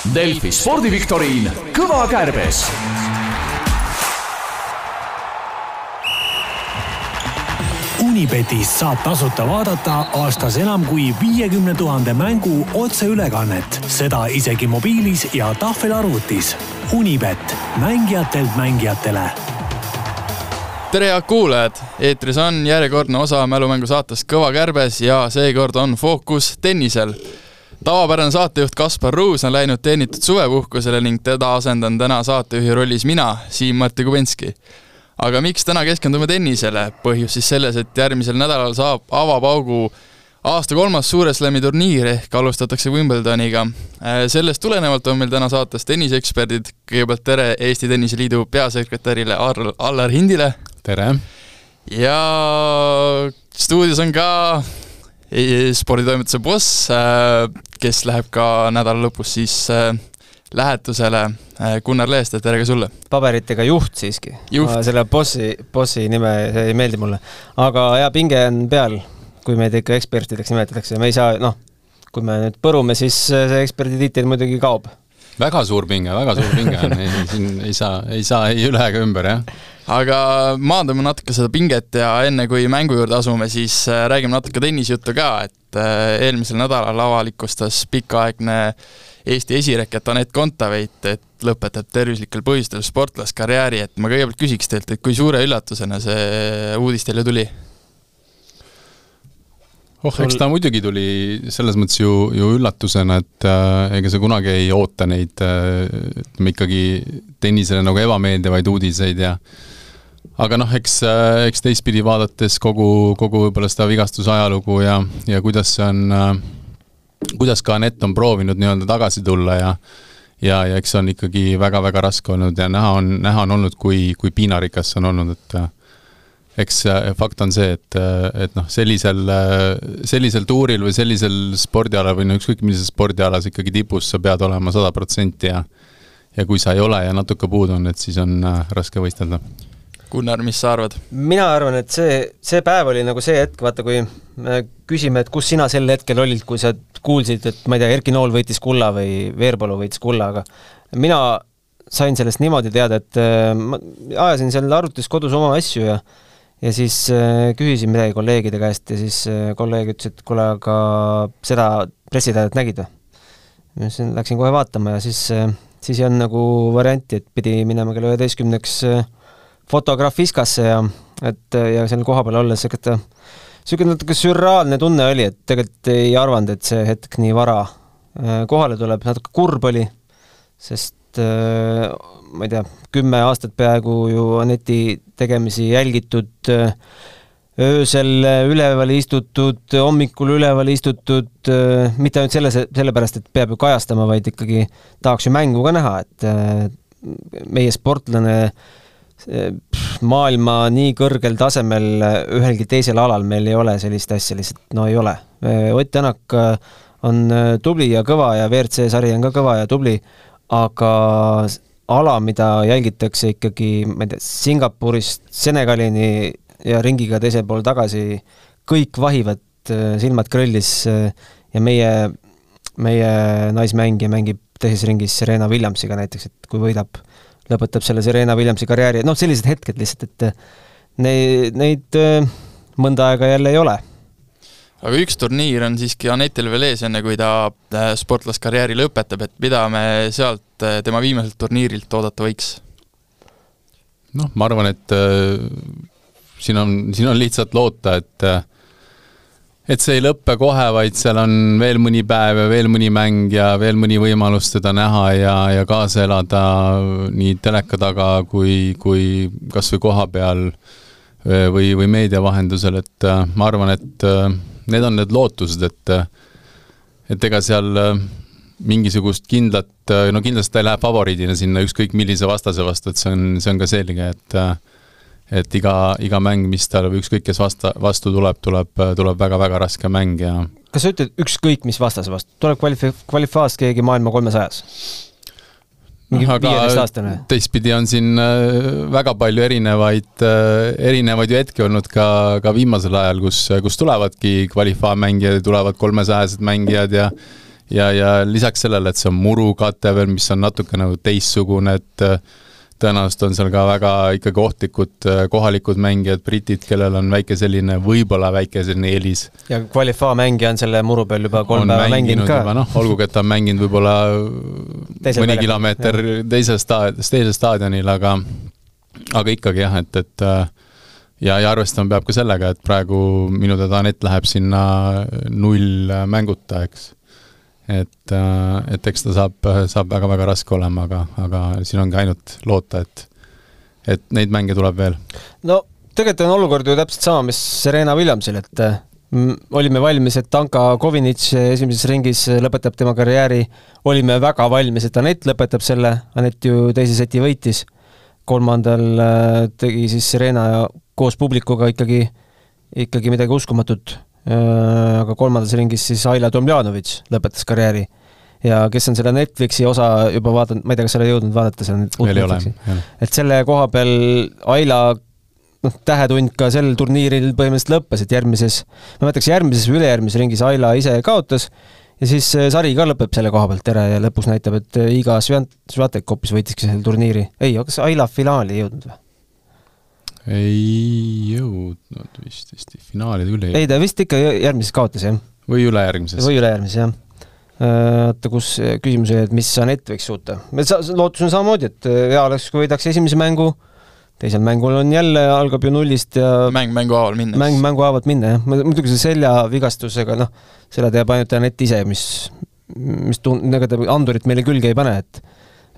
Delfi spordiviktoriin Kõva kärbes Unibetis saab tasuta vaadata aastas enam kui viiekümne tuhande mängu otseülekannet, seda isegi mobiilis ja tahvelarvutis. Unibet, mängijatelt mängijatele tere, head kuulajad! eetris on järjekordne osa mälumängu saatest Kõva kärbes ja seekord on fookus tennisel. Tavapärane saatejuht Kaspar Ruus on läinud teenitud suvepuhkusele ning teda asendan täna saatejuhi rollis mina, Siim-Martti Kubinski aga miks täna keskendume tennisele, põhjus siis selles, et järgmisel nädalal saab avapaugu aasta kolmas Suure Slami turniir ehk alustatakse Wimbledoniga. Äh, sellest tulenevalt on meil täna saates tenniseeksperdid, kõigepealt tere Eesti Tenniseliidu peasekretärile Allar Hindile. tere! ja stuudios on ka e-, sporditoimetuse boss, äh, kes läheb ka nädala lõpus siis äh, lähetusele äh, Gunnar Leeste, tere ka sulle! paberitega juht siiski. selle bossi, bossi nime, see ei meeldi mulle. aga jaa, pinge on peal, kui meid ikka ekspertideks nimetatakse, me ei saa, noh, kui me nüüd põrume, siis see eksperdi tiitel muidugi kaob. väga suur pinge, väga suur pinge on, siin ei saa, ei saa ei üle ega ümber, jah aga maandame natuke seda pinget ja enne kui mängu juurde asume, siis äh, räägime natuke tennisejuttu ka, et äh, eelmisel nädalal avalikustas pikaaegne Eesti esireket Anett Kontaveit, et lõpetab tervislikel põhjustel sportlaskarjääri, et ma kõigepealt küsiks teilt, et kui suure üllatusena see uudis teile tuli? oh, eks ta muidugi tuli selles mõttes ju, ju üllatusena, et äh, ega sa kunagi ei oota neid äh, ütleme äh, ikkagi tennisele nagu ebameeldivaid uudiseid ja aga noh, eks, äh, eks teistpidi vaadates kogu, kogu võib-olla seda vigastuse ajalugu ja, ja kuidas see on äh, kuidas ka Anett on proovinud nii-öelda tagasi tulla ja ja, ja eks see on ikkagi väga-väga raske olnud ja näha on, näha on olnud, kui, kui piinarikas see on olnud, et äh, eks fakt on see, et, et noh, sellisel, sellisel tuuril või sellisel spordialal või no ükskõik millises spordialas ikkagi tipus sa pead olema sada protsenti ja ja kui sa ei ole ja natuke puudu on, et siis on raske võistelda Gunnar, mis sa arvad? mina arvan, et see, see päev oli nagu see hetk, vaata kui me küsime, et kus sina sel hetkel olid, kui sa kuulsid, et ma ei tea, Erki Nool võitis kulla või Veerpalu võitis kulla, aga mina sain sellest niimoodi teada, et äh, ma ajasin seal arvutis kodus oma asju ja ja siis äh, küsisin midagi kolleegide käest ja siis äh, kolleeg ütles, et kuule, aga seda pressiteadet nägid või? ma ütlesin, läksin kohe vaatama ja siis, siis ei olnud nagu varianti, et pidi minema kella üheteistkümneks äh, fotograaf viskasse ja et ja seal kohapeal olles niisugune niisugune natuke sürreaalne tunne oli, et tegelikult ei arvanud, et see hetk nii vara äh, kohale tuleb, natuke kurb oli, sest äh, ma ei tea, kümme aastat peaaegu ju Aneti tegemisi jälgitud, äh, öösel üleval istutud, hommikul üleval istutud, mitte ainult selles, sellepärast, et peab ju kajastama, vaid ikkagi tahaks ju mängu ka näha, et meie sportlane äh, maailma nii kõrgel tasemel ühelgi teisel alal meil ei ole sellist asja lihtsalt, no ei ole. Ott Tänak äh, on äh, tubli ja kõva ja WRC sari on ka kõva ja tubli, aga ala, mida jälgitakse ikkagi, ma ei tea, Singapurist Senegalini ja ringiga teisel pool tagasi, kõik vahivad äh, silmad krõllis ja meie, meie naismängija mängib teises ringis Serena Williamsiga näiteks, et kui võidab lõpetab selle Serena Williamsi karjääri, noh, sellised hetked lihtsalt, et äh, neid, neid äh, mõnda aega jälle ei ole. aga üks turniir on siiski Anetil veel ees, enne kui ta äh, sportlaskarjääri lõpetab, et mida me sealt tema viimaselt turniirilt oodata võiks? noh, ma arvan, et äh, siin on, siin on lihtsalt loota, et äh, et see ei lõppe kohe, vaid seal on veel mõni päev ja veel mõni mäng ja veel mõni võimalus teda näha ja, ja kaasa elada nii teleka taga kui, kui kas või koha peal või, või meedia vahendusel, et äh, ma arvan, et äh, need on need lootused, et et ega seal äh, mingisugust kindlat, no kindlasti ta ei lähe favoriidina sinna ükskõik millise vastase vastu, et see on, see on ka selge, et et iga, iga mäng, mis tal või ükskõik, kes vasta, vastu tuleb, tuleb, tuleb väga-väga raske mäng ja kas sa ütled ükskõik mis vastase vastu, tuleb kvalifi-, kvalifaas keegi maailma kolmesajas? mingi viieteistaastane? teistpidi on siin äh, väga palju erinevaid, äh, erinevaid ju hetki olnud ka, ka viimasel ajal, kus, kus tulevadki kvalifaa mängijad ja tulevad kolmesajased mängijad ja ja, ja lisaks sellele, et see on murukate veel, mis on natuke nagu teistsugune, et tõenäoliselt on seal ka väga ikkagi ohtlikud äh, kohalikud mängijad, britid, kellel on väike selline, võib-olla väike selline eelis. ja Qualifa mängija on selle muru peal juba kolm päeva mänginud ka. noh, olgugi, et ta on mänginud võib-olla mõni kilomeeter teisel staad-, teisel staadionil, aga aga ikkagi jah, et, et äh, ja, ja arvestama peab ka sellega, et praegu minu teada Anett läheb sinna null mänguta, eks. Et, äh, et eks ta saab, saab väga-väga raske olema, aga, aga siin ongi ainult loota, et et neid mänge tuleb veel. no tegelikult on olukord ju täpselt sama, mis Serena Williamsil, et mm, olime valmis, et Anka Kovinitš esimeses ringis lõpetab tema karjääri, olime väga valmis, et Anett lõpetab selle, Anett ju teise seti võitis, kolmandal äh, tegi siis Serena koos publikuga ikkagi, ikkagi midagi uskumatut. Äh, aga kolmandas ringis siis Aila Tomjanovitš lõpetas karjääri. ja kes on seda Netflixi osa juba vaadanud, ma ei tea, kas sa oled jõudnud vaadata seda veel ei ole, et selle koha peal Aila noh, tähetund ka sel turniiril põhimõtteliselt lõppes, et järgmises, ma mõtleks järgmises või ülejärgmises ringis Aila ise kaotas ja siis äh, sari ka lõpeb selle koha pealt ära ja lõpuks näitab, et äh, Iga Sviatek hoopis võitiski selle turniiri. ei, kas Aila finaali ei jõudnud või? Ei jõudnud vist, vist finaali ta küll ei ei, ta vist ikka järgmises kaotas, jah. või ülejärgmises. või ülejärgmises, jah. Äh, oota, kus küsimus oli, et mis Anett võiks suuta? me sa-, lootus on samamoodi, et äh, hea oleks, kui võidaks esimese mängu, teisel mängul on jälle, algab ju nullist ja mäng mängu haaval minna. mäng mängu haavalt minna, jah. muidugi see seljavigastusega, noh, selle teab ainult Anett ise, mis, mis tun-, ega ta andurit meile külge ei pane, et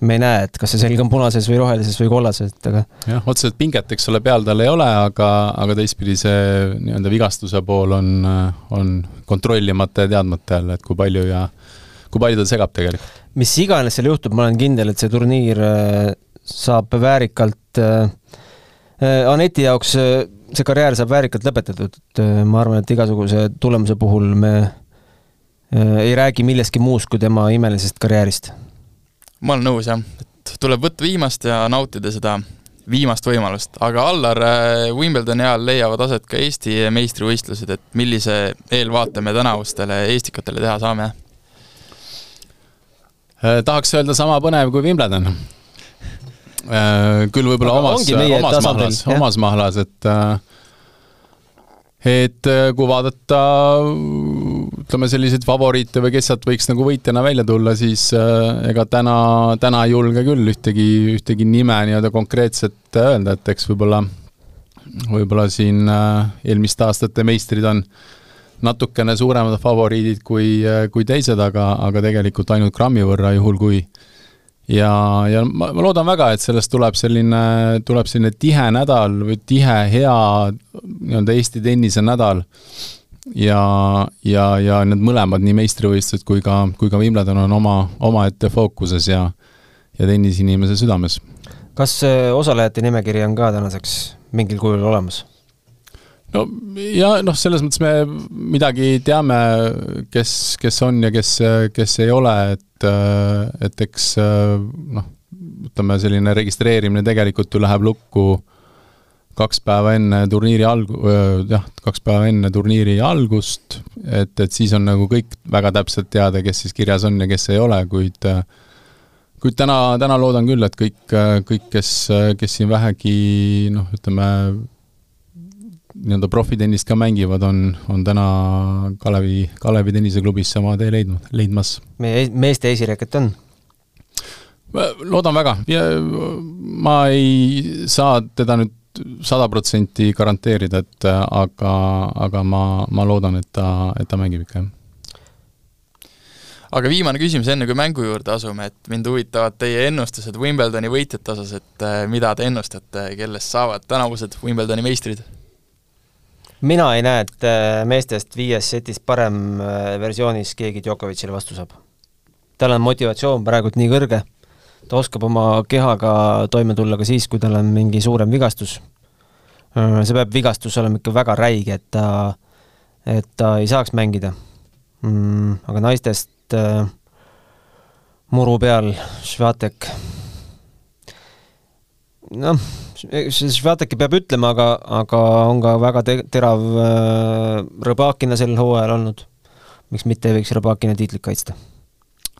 me ei näe, et kas see selg on punases või rohelises või kollases, et aga jah, otseselt pinget, eks ole, peal tal ei ole, aga, aga teistpidi see nii-öelda vigastuse pool on, on kontrollimata ja teadmata jälle, et kui palju ja kui palju ta segab tegelikult. mis iganes seal juhtub, ma olen kindel, et see turniir äh, saab väärikalt äh, äh, Aneti jaoks see karjäär saab väärikalt lõpetatud, et ma arvan, et igasuguse tulemuse puhul me ei räägi millestki muust kui tema imelisest karjäärist ma olen nõus jah, et tuleb võtta viimast ja nautida seda viimast võimalust, aga Allar, äh, Wimbledoni ajal leiavad aset ka Eesti meistrivõistlused, et millise eelvaate me tänavustele Eestikatele teha saame? Äh, tahaks öelda sama põnev kui Wimbledon. Äh, küll võib-olla omas, omas mahlas, omas mahlas, et et kui vaadata ütleme, selliseid favoriite või kes sealt võiks nagu võitjana välja tulla, siis äh, ega täna, täna ei julge küll ühtegi, ühtegi nime nii-öelda konkreetset öelda, et eks võib-olla, võib-olla siin äh, eelmiste aastate meistrid on natukene suuremad favoriidid kui, äh, kui teised, aga, aga tegelikult ainult grammi võrra, juhul kui ja, ja ma, ma loodan väga, et sellest tuleb selline, tuleb selline tihe nädal või tihe, hea nii-öelda Eesti tennise nädal ja, ja, ja need mõlemad, nii meistrivõistlused kui ka, kui ka Wimbledon on oma, omaette fookuses ja ja tennisinimese südames. kas osalejate nimekiri on ka tänaseks mingil kujul olemas? no ja noh, selles mõttes me midagi teame, kes, kes on ja kes, kes ei ole, et, et eks noh, ütleme selline registreerimine tegelikult ju läheb lukku kaks päeva enne turniiri alg-, jah, kaks päeva enne turniiri algust, et, et siis on nagu kõik väga täpselt teada, kes siis kirjas on ja kes ei ole, kuid kuid täna, täna loodan küll, et kõik, kõik, kes, kes siin vähegi noh, ütleme, nii-öelda profitennist ka mängivad, on, on täna Kalevi, Kalevi tenniseklubisse oma tee leidnud, leidmas. meie meeste esireket on? loodan väga ma ei saa teda nüüd sada protsenti garanteerida, et aga, aga ma, ma loodan, et ta, et ta mängib ikka, jah aga viimane küsimus, enne kui mängu juurde asume, et mind huvitavad teie ennustused Wimbledoni võitjate osas, et äh, mida te ennustate, kellest saavad tänavused Wimbledoni meistrid? mina ei näe, et äh, meestest viies setis parem äh, versioonis keegi Djokovicile vastu saab. tal on motivatsioon praegult nii kõrge ta oskab oma kehaga toime tulla ka siis, kui tal on mingi suurem vigastus. Äh, see peab vigastus olema ikka väga räige, et ta, et ta ei saaks mängida mm,. aga naistest äh, muru peal Švatek, noh, Švateki peab ütlema, aga, aga on ka väga te-, terav äh, Rõbakina sel hooajal olnud. miks mitte ei võiks Rõbakina tiitlit kaitsta?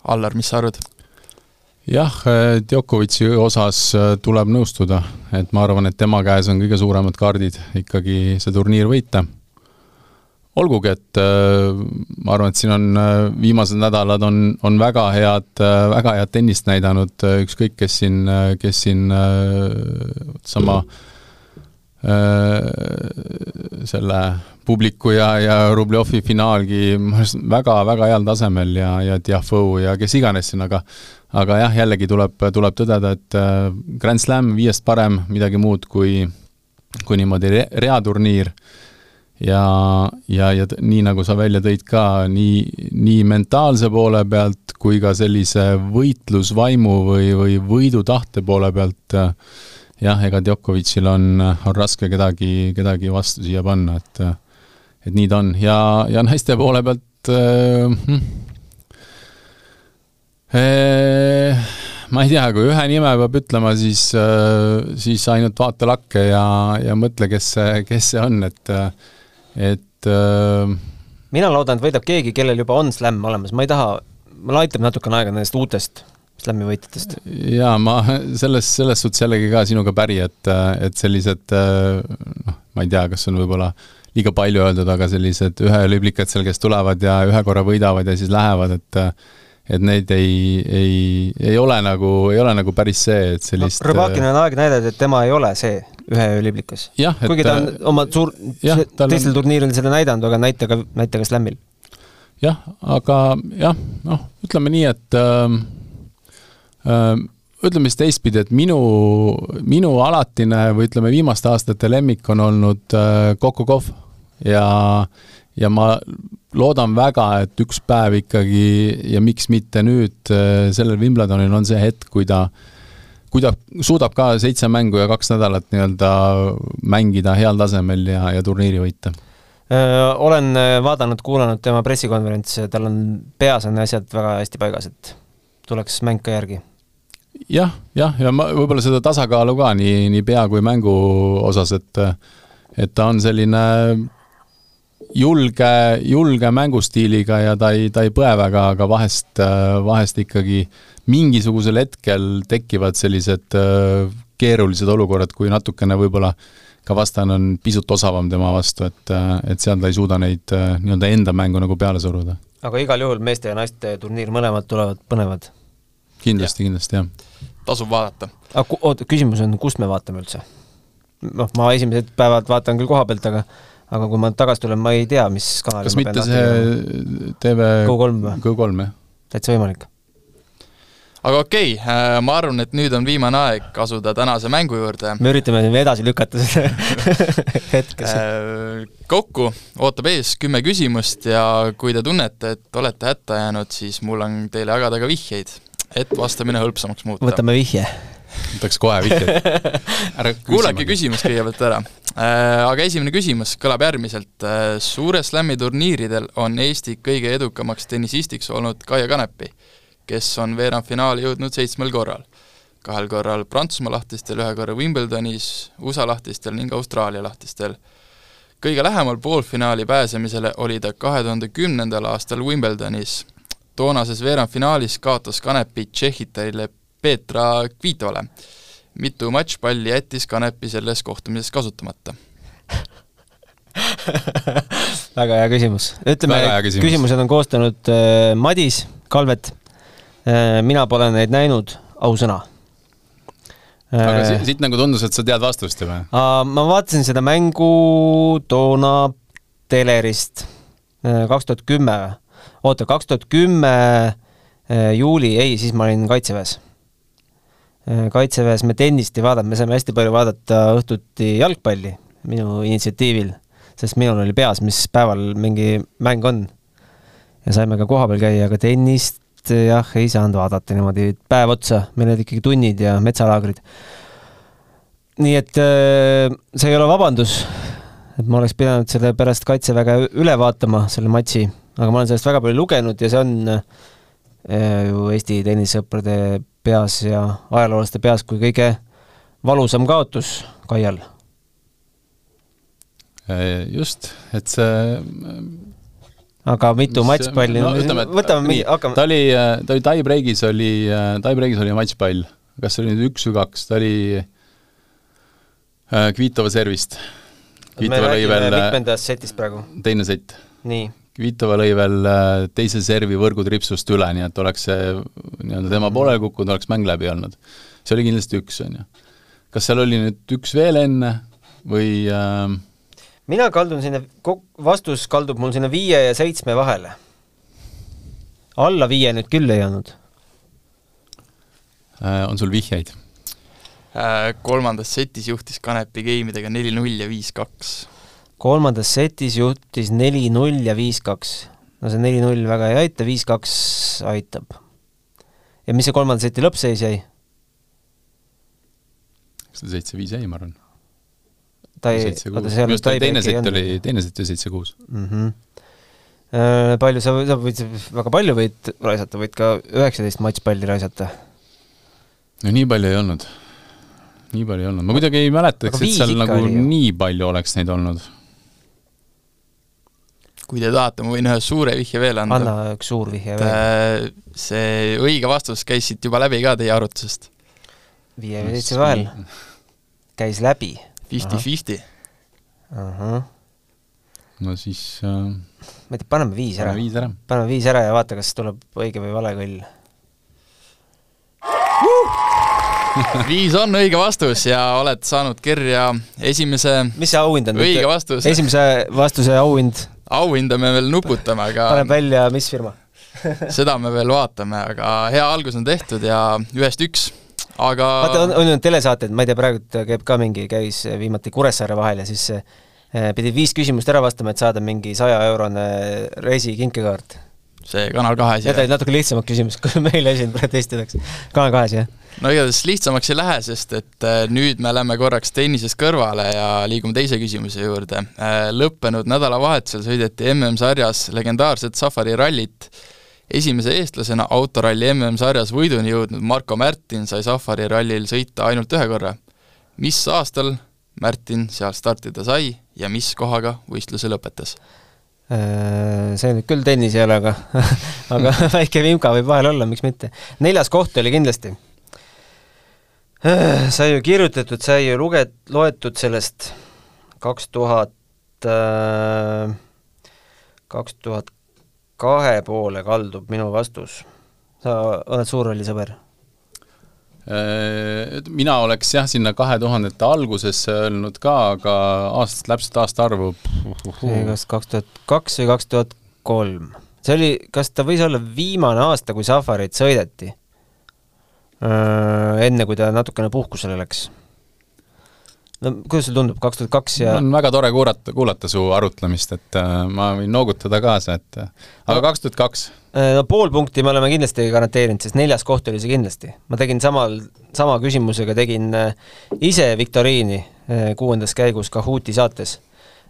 Allar, mis sa arvad? Jah, Djokovic'i osas tuleb nõustuda, et ma arvan, et tema käes on kõige suuremad kaardid ikkagi see turniir võita. Olgugi, et äh, ma arvan, et siin on äh, viimased nädalad on, on väga head, äh, väga head tennist näidanud, ükskõik, kes siin, kes siin sama selle publiku ja, ja Rubljovi finaalgi väga-väga heal tasemel ja, ja Tiafoe ja kes iganes siin, aga aga jah, jällegi tuleb, tuleb tõdeda, et Grand Slam viiest parem midagi muud kui, kui niimoodi re reaturniir. Ja, ja, ja nii, nagu sa välja tõid ka, nii, nii mentaalse poole pealt kui ka sellise võitlusvaimu või, või võidutahte poole pealt jah, ega Djokovicil on, on raske kedagi, kedagi vastu siia panna, et et nii ta on. Ja, ja naiste poole pealt äh, äh, ma ei tea, kui ühe nime peab ütlema, siis, äh, siis ainult vaata lakke ja, ja mõtle, kes see, kes see on, et et äh, mina loodan, et võidab keegi, kellel juba on slämm olemas, ma ei taha, mulle aitab natukene aega nendest uutest slämmi võitjatest. jaa, ma selles, selles suhtes jällegi ka sinuga päri, et, et sellised noh, ma ei tea, kas on võib-olla liiga palju öeldud, aga sellised ühelüblikad seal, kes tulevad ja ühe korra võidavad ja siis lähevad, et et neid ei, ei, ei ole nagu, ei ole nagu päris see, et sellist no, Rõbakin on aeg näidanud, et tema ei ole see ühe öö liblikas. kuigi ta on oma suur, teistel on... turniiridel seda näidanud, aga näite ka, näite ka Slamil. jah, aga jah, noh, ütleme nii, et äh, ütleme siis teistpidi, et minu, minu alatine või ütleme, viimaste aastate lemmik on olnud Coco Coff ja, ja ma loodan väga, et üks päev ikkagi ja miks mitte nüüd sellel Wimbledonil on see hetk, kui ta kui ta suudab ka seitse mängu ja kaks nädalat nii-öelda mängida heal tasemel ja, ja turniiri võita? olen vaadanud, kuulanud tema pressikonverentse, tal on, peas on asjad väga hästi paigas, et tuleks mäng ka järgi jah, jah, ja ma võib-olla seda tasakaalu ka nii, nii pea kui mängu osas, et et ta on selline julge, julge mängustiiliga ja ta ei, ta ei põe väga, aga vahest, vahest ikkagi mingisugusel hetkel tekivad sellised keerulised olukorrad, kui natukene võib-olla ka vastane on pisut osavam tema vastu, et, et seal ta ei suuda neid nii-öelda enda mängu nagu peale suruda. aga igal juhul meeste ja naiste turniir mõlemad tulevad põnevad? Kindlasti, kindlasti, jah. tasub vaadata. aga oota, küsimus on, kust me vaatame üldse? noh, ma esimesed päevad vaatan küll koha pealt, aga aga kui ma tagasi tulen, ma ei tea, mis kanalil kas mitte see TV Go3 või? Go3, jah. täitsa võimalik. aga okei okay,, äh, ma arvan, et nüüd on viimane aeg asuda tänase mängu juurde. me üritame edasi lükata seda hetkes. Äh, kokku ootab ees kümme küsimust ja kui te tunnete, et olete hätta jäänud, siis mul on teile jagada ka vihjeid, et vastamine hõlpsamaks muuta. võtame vihje võtaks kohe vihjeid. kuulake küsimus kõigepealt ära Äh, aga esimene küsimus kõlab järgmiselt. Äh, suure slam'i turniiridel on Eesti kõige edukamaks tennisistiks olnud Kaia Kanepi, kes on veerandfinaali jõudnud seitsmel korral. kahel korral Prantsusmaa lahtistel, ühe korra Wimbledonis, USA lahtistel ning Austraalia lahtistel. kõige lähemal poolfinaali pääsemisele oli ta kahe tuhande kümnendal aastal Wimbledonis. Toonases veerandfinaalis kaotas Kanepi Tšehhitarile Petra Kvitovale mitu matšpalli jättis Kanepi selles kohtumises kasutamata väga hea küsimus. ütleme, küsimus. küsimused on koostanud äh, Madis Kalvet äh,. mina pole neid näinud, ausõna äh,. aga siit nagu tundus, et sa tead vastust ju või? ma vaatasin seda mängu toona telerist äh, kaks tuhat kümme, oota, kaks tuhat kümme äh, juuli, ei, siis ma olin Kaitseväes Äh, kaitseväes me tennist ei vaadanud, me saime hästi palju vaadata õhtuti jalgpalli minu initsiatiivil, sest minul oli peas, mis päeval mingi mäng on. ja saime ka kohapeal käia, aga tennist jah, ei saanud vaadata niimoodi päev otsa, meil olid ikkagi tunnid ja metsalaagrid. nii et äh, see ei ole vabandus, et ma oleks pidanud selle pärast Kaitseväge üle vaatama, selle matši, aga ma olen sellest väga palju lugenud ja see on äh, ju Eesti tennissõprade peas ja ajaloolaste peas kui kõige valusam kaotus Kaial. Äh, just, et see aga mitu matšpalli no, ütleme, et võtame mingi, hakkame. ta oli, ta oli tie-break'is oli, tie-break'is oli matšpall. kas see oli nüüd üks või kaks, ta oli äh, Kvitova servist. Kvitova lõi veel mitmendast setist praegu? teine sett. nii. Kvitova lõi veel äh, teise servi võrgutripsust üle, nii et oleks see nii-öelda tema poolele kukkunud, oleks mäng läbi olnud. see oli kindlasti üks, on ju. kas seal oli nüüd üks veel enne või äh, mina kaldun sinna, vastus kaldub mul sinna viie ja seitsme vahele. alla viie nüüd küll ei olnud äh,. on sul vihjeid äh,? kolmandas setis juhtis Kanepi geimidega neli-null ja viis-kaks. Kolmandas setis juhtis neli-null ja viis-kaks. no see neli-null väga ei aita, viis-kaks aitab. ja mis see kolmanda seti lõppseis jäi? kas ta seitse-viis jäi, ma arvan ta ei, oota minu arust teine sett oli, teine sett oli seitse-kuus mm. -hmm. Palju sa, sa võid, väga palju võid raisata, võid ka üheksateist matšpalli raisata. no nii palju ei olnud. nii palju ei olnud, ma kuidagi ei mäletaks, et seal nagu oli, nii palju oleks neid olnud. Kui te tahate, ma võin ühe suure vihje veel anda. anna üks suur vihje veel. see õige vastus käis siit juba läbi ka teie arvutusest. viie ja seitse vahel käis läbi Fifty-fifty. no siis äh, ma ei tea, paneme viis ära. viis ära. paneme viis ära ja vaata, kas tuleb õige või vale kõll viis on õige vastus ja oled saanud kirja esimese mis see auhind on? õige vastus. esimese vastuse auhind? Auhinda me veel nuputame, aga paneb välja, mis firma seda me veel vaatame, aga hea algus on tehtud ja ühest üks aga vaata, on, on ju telesaated, ma ei tea, praegu käib ka mingi, käis viimati Kuressaare vahel ja siis eh, pidid viis küsimust ära vastama, et saada mingi saja-eurone Resi kinkekaart. See Kanal kahe asi. Need olid natuke lihtsamad küsimused, kui meile siin testideks. Kanal kahes, jah. no igatahes lihtsamaks ei lähe, sest et eh, nüüd me läheme korraks tennisest kõrvale ja liigume teise küsimuse juurde. Eh, lõppenud nädalavahetusel sõideti MM-sarjas legendaarset Safari rallit esimese eestlasena autoralli MM-sarjas võiduni jõudnud Marko Märtin sai Safari rallil sõita ainult ühe korra. mis aastal Märtin seal startida sai ja mis kohaga võistluse lõpetas? Äh, see nüüd küll tennis ei ole, aga aga väike vimka võib vahel olla, miks mitte. neljas koht oli kindlasti. Äh, sai ju kirjutatud, sai ju luge-, loetud sellest kaks tuhat, äh, kaks tuhat kahe poole kaldub minu vastus. sa oled suurrallisõber? Äh, mina oleks jah, sinna kahe tuhandete algusesse öelnud ka, aga aastast, täpset aastaarvu see kas kaks tuhat kaks või kaks tuhat kolm. see oli, kas ta võis olla viimane aasta, kui Safarit sõideti? Äh, enne, kui ta natukene puhkusele läks no kuidas sulle tundub, kaks tuhat kaks ja on väga tore kuulata, kuulata su arutlemist, et äh, ma võin noogutada kaasa, et äh, aga kaks tuhat kaks? Äh, no pool punkti me oleme kindlasti garanteerinud, sest neljas koht oli see kindlasti. ma tegin samal, sama küsimusega tegin äh, ise viktoriini kuuendas käigus Kahooti saates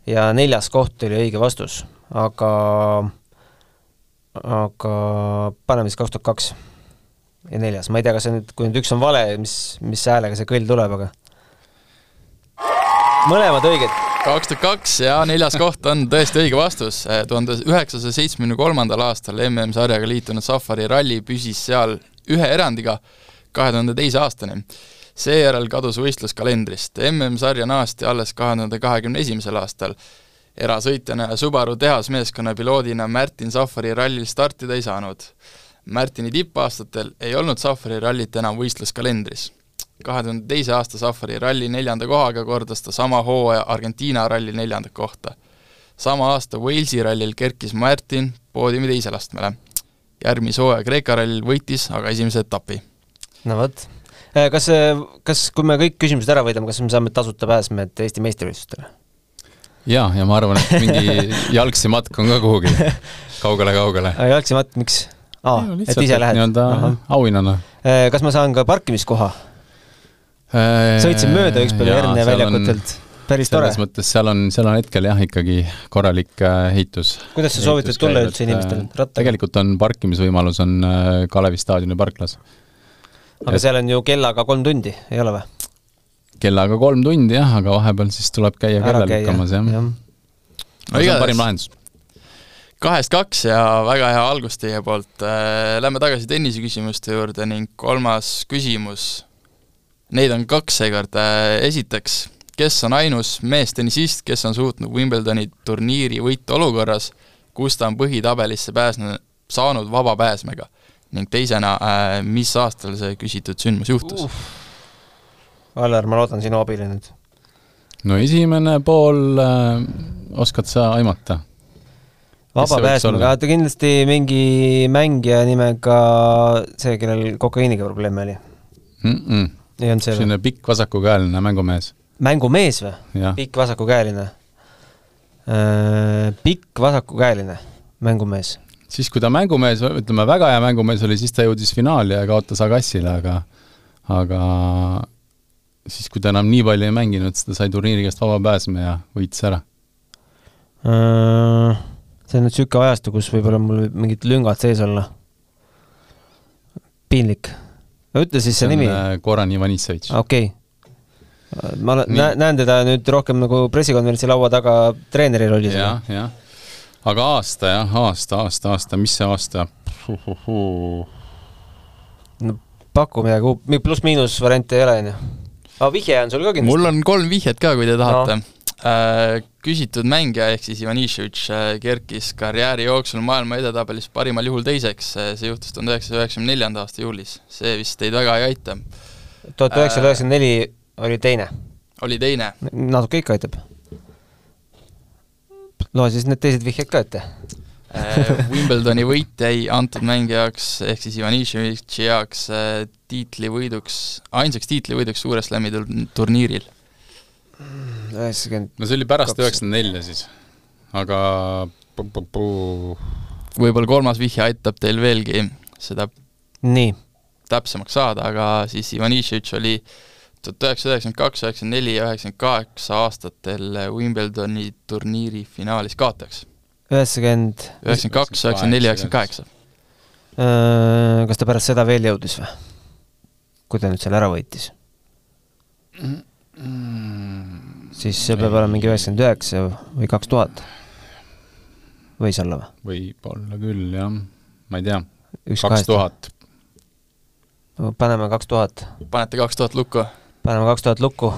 ja neljas koht oli õige vastus, aga aga paneme siis kaks tuhat kaks ja neljas, ma ei tea, kas see nüüd, kui nüüd üks on vale, mis, mis häälega see kõll tuleb, aga mõlemad õiged. kaks tuhat kaks ja neljas koht on tõesti õige vastus. tuhande üheksasaja seitsmekümne kolmandal aastal MM-sarjaga liitunud Safari ralli püsis seal ühe erandiga kahe tuhande teise aastani. seejärel kadus võistlus kalendrist. MM-sarja naasti alles kahe tuhande kahekümne esimesel aastal. erasõitjana ja Subaru tehasmeeskonna piloodina Märtin Safari rallil startida ei saanud. Märtini tippaastatel ei olnud Safari rallit enam võistluskalendris kahe tuhande teise aasta Safari ralli neljanda kohaga kordas ta sama hooaja Argentiina ralli neljandat kohta. sama aasta Walesi rallil kerkis Martin poodiumi teisele astmele. järgmise hooaja Kreeka rallil võitis aga esimese etapi. no vot. Äh, kas, äh, kas, kui me kõik küsimused ära võidame, kas me saame tasuta pääsmed Eesti meistrivõistlustele? jaa, ja ma arvan, et mingi jalgsi matk on ka kuhugi kaugele-kaugele. jalgsi matk, miks? aa, et ise lähed? nii-öelda auhinnana. Äh, kas ma saan ka parkimiskoha? Äh, sõitsin mööda ükspäev Erne väljakutelt, päris tore. selles mõttes seal on, seal on hetkel jah, ikkagi korralik äh, ehitus. kuidas sa soovitad tulla üldse inimestele, äh, rattaga? tegelikult on parkimisvõimalus on Kalevi staadioni parklas. aga et... seal on ju kellaga kolm tundi, ei ole või? kellaga kolm tundi jah, aga vahepeal siis tuleb käia kella lükkamas jah ja.. no see on parim lahendus kahest kaks ja väga hea algus teie poolt. Lähme tagasi tennise küsimuste juurde ning kolmas küsimus, neid on kaks seekord. esiteks, kes on ainus meestennisist, kes on suutnud Wimbledoni turniiri võita olukorras, kus ta on põhitabelisse pääsnud, saanud vaba pääsmega? ning teisena, mis aastal see küsitud sündmus juhtus uh.? Allar, ma loodan sinu abile nüüd. no esimene pool äh, oskad sa aimata? vaba pääsmega, ta kindlasti mingi mängija nimega see, kellel kokaiiniga probleeme oli mm. -mm. Ei olnud see selline pikk vasakukäeline mängumees. mängumees või? pikk vasakukäeline äh,? pikk vasakukäeline mängumees. siis, kui ta mängumees, ütleme, väga hea mängumees oli, siis ta jõudis finaali ja kaotas Agassile, aga aga siis, kui ta enam nii palju ei mänginud, siis ta sai turniiri käest vaba pääsme ja võitis ära uh,? See on nüüd niisugune ajastu, kus võib-olla mul mingid lüngad sees olla. piinlik. Ütle siis see, see nimi. Goran äh, Ivanitsevitš. okei okay. ma nä näen teda nüüd rohkem nagu pressikonverentsi laua taga treeneri rollis. jah, jah. aga aasta jah, aasta, aasta, aasta, mis see aasta? no paku midagi, pluss-miinus variante ei ole, on ju aga vihje on sul ka kindlasti? mul on kolm vihjet ka, kui te tahate no.. Äh, küsitud mängija ehk siis Ivaniševitš äh, kerkis karjääri jooksul maailma edetabelis parimal juhul teiseks, äh, see juhtus tuhande üheksasaja üheksakümne neljanda aasta juulis. see vist teid väga ei aita. tuhat üheksasada üheksakümmend neli oli teine? oli teine. natuke ikka aitab. loe siis need teised vihjed ka ette Äh, Wimbledoni võit jäi antud mängija jaoks ehk siis Ivaniševitši jaoks äh, tiitlivõiduks, ainsaks tiitlivõiduks Suure Slami turniiril. Üheksakümmend no see oli pärast üheksakümmend nelja siis, aga võib-olla kolmas vihje aitab teil veelgi seda nii täpsemaks saada, aga siis Ivaniševitš oli tuhat üheksasada üheksakümmend kaks, üheksakümmend neli ja üheksakümmend kaheksa aastatel Wimbledoni turniiri finaalis kaotajaks üheksakümmend üheksakümmend kaks, üheksakümmend neli, üheksakümmend kaheksa. Kas ta pärast seda veel jõudis või? kui ta nüüd selle ära võitis mm? Siis see peab olema mingi üheksakümmend üheksa või kaks tuhat. võis olla või? võib-olla küll, jah. ma ei tea. kaks tuhat. paneme kaks tuhat. panete kaks tuhat lukku? paneme kaks tuhat lukku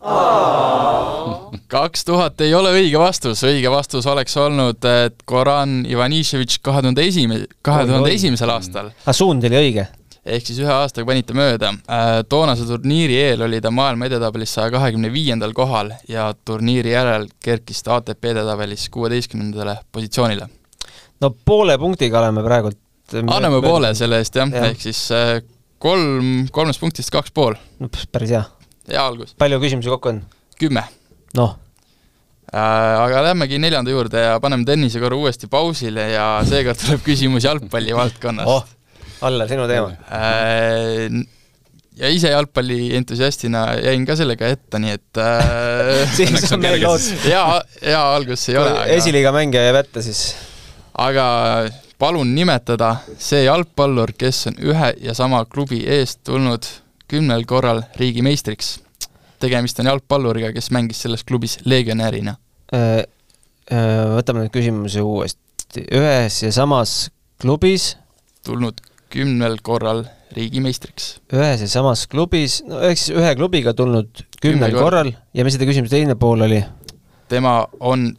kaks tuhat ei ole õige vastus, õige vastus oleks olnud, et Goran Ivaniševitš kahe tuhande esime-, kahe tuhande esimesel aastal. aga suund oli õige? Ehk siis ühe aastaga panite mööda. Äh, toonase turniiri eel oli ta maailma edetabelis saja kahekümne viiendal kohal ja turniiri järel kerkis ta ATP edetabelis kuueteistkümnendale positsioonile. no poole punktiga oleme praegult anname poole selle eest jah ja., ehk siis äh, kolm, kolmest punktist kaks pool. no päris hea. hea algus. palju küsimusi kokku on? kümme noh äh,. aga lähmegi neljanda juurde ja paneme tennise korra uuesti pausile ja seekord tuleb küsimus jalgpalli valdkonnast oh,. Allar, sinu teema äh,. ja ise jalgpalli entusiastina jäin ka sellega ette, nii et äh, siis on meil lood. hea, hea algus ei ole. esiliiga mängija jääb ette siis. aga palun nimetada see jalgpallur, kes on ühe ja sama klubi eest tulnud kümnel korral riigimeistriks tegemist on jalgpalluriga, kes mängis selles klubis legionärina. Äh, äh, võtame nüüd küsimuse uuesti, ühes ja samas klubis tulnud kümnel korral riigimeistriks. ühes ja samas klubis, no ehk siis ühe klubiga tulnud kümnel Kümne korral ja mis selle küsimuse teine pool oli? tema on,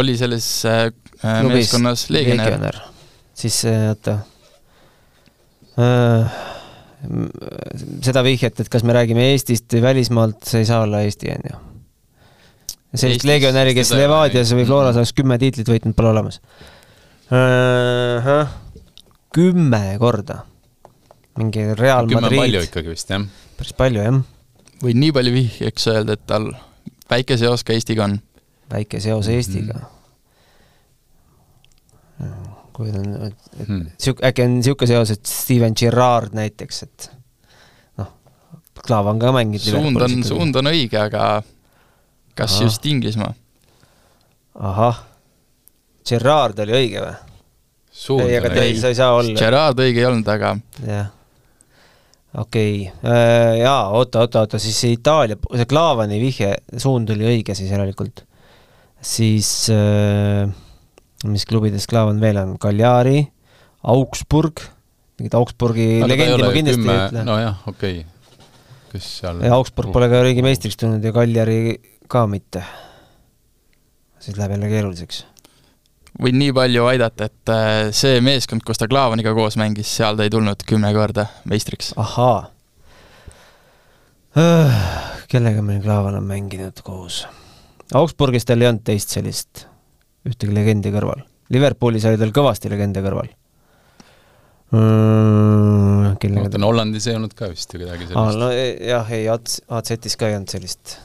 oli selles äh, klubis meeskonnas legionär, legionär.. siis oota äh, seda vihjet, et kas me räägime Eestist või välismaalt, see ei saa olla Eesti, on ju. sellist legionäri, kes Levadias või Floras oleks kümme tiitlit võitnud, pole olemas uh. Kümme korda. mingi Real Madrid. kümme palju ikkagi vist, jah? päris palju, jah. võin nii palju vihjeks öelda, et tal väike seos ka Eestiga on. väike seos Eestiga mm. kui on, et hmm. sihuke, äkki on niisugune seos, et Steven Gerrard näiteks, et noh, Klaav on ka mänginud suund on, suund on õige, aga kas Aha. just Inglismaa? ahah, Gerrard oli õige või? Ei, aga ta ei, sa ei saa olla. Gerrard õige ei olnud, aga jah okei okay., äh, jaa, oota, oota, oota, siis see Itaalia, see Klaavani vihje, suund oli õige siis järelikult. siis äh, mis klubidest Klaavan veel on, Cagliari, Augsburg, mingit Augsburgi legendi ma kindlasti ei ütle. nojah, okei okay., kes seal ja Augsburg pole ka riigimeistriks tulnud ja Cagliari ka mitte. siis läheb jälle keeruliseks. Võin nii palju aidata, et äh, see meeskond, kus ta Klaavaniga koos mängis, seal ta ei tulnud kümme korda meistriks. ahaa. Äh, kellega meil Klaavan on mänginud koos? Augsburgis tal ei olnud teist sellist ühtegi legendi kõrval. Liverpoolis oli tal kõvasti legende kõrval mm,. kellega ta Hollandis ei olnud ka vist ju kedagi sellist. no e, jah, ei, AZ-is ka ei olnud sellist.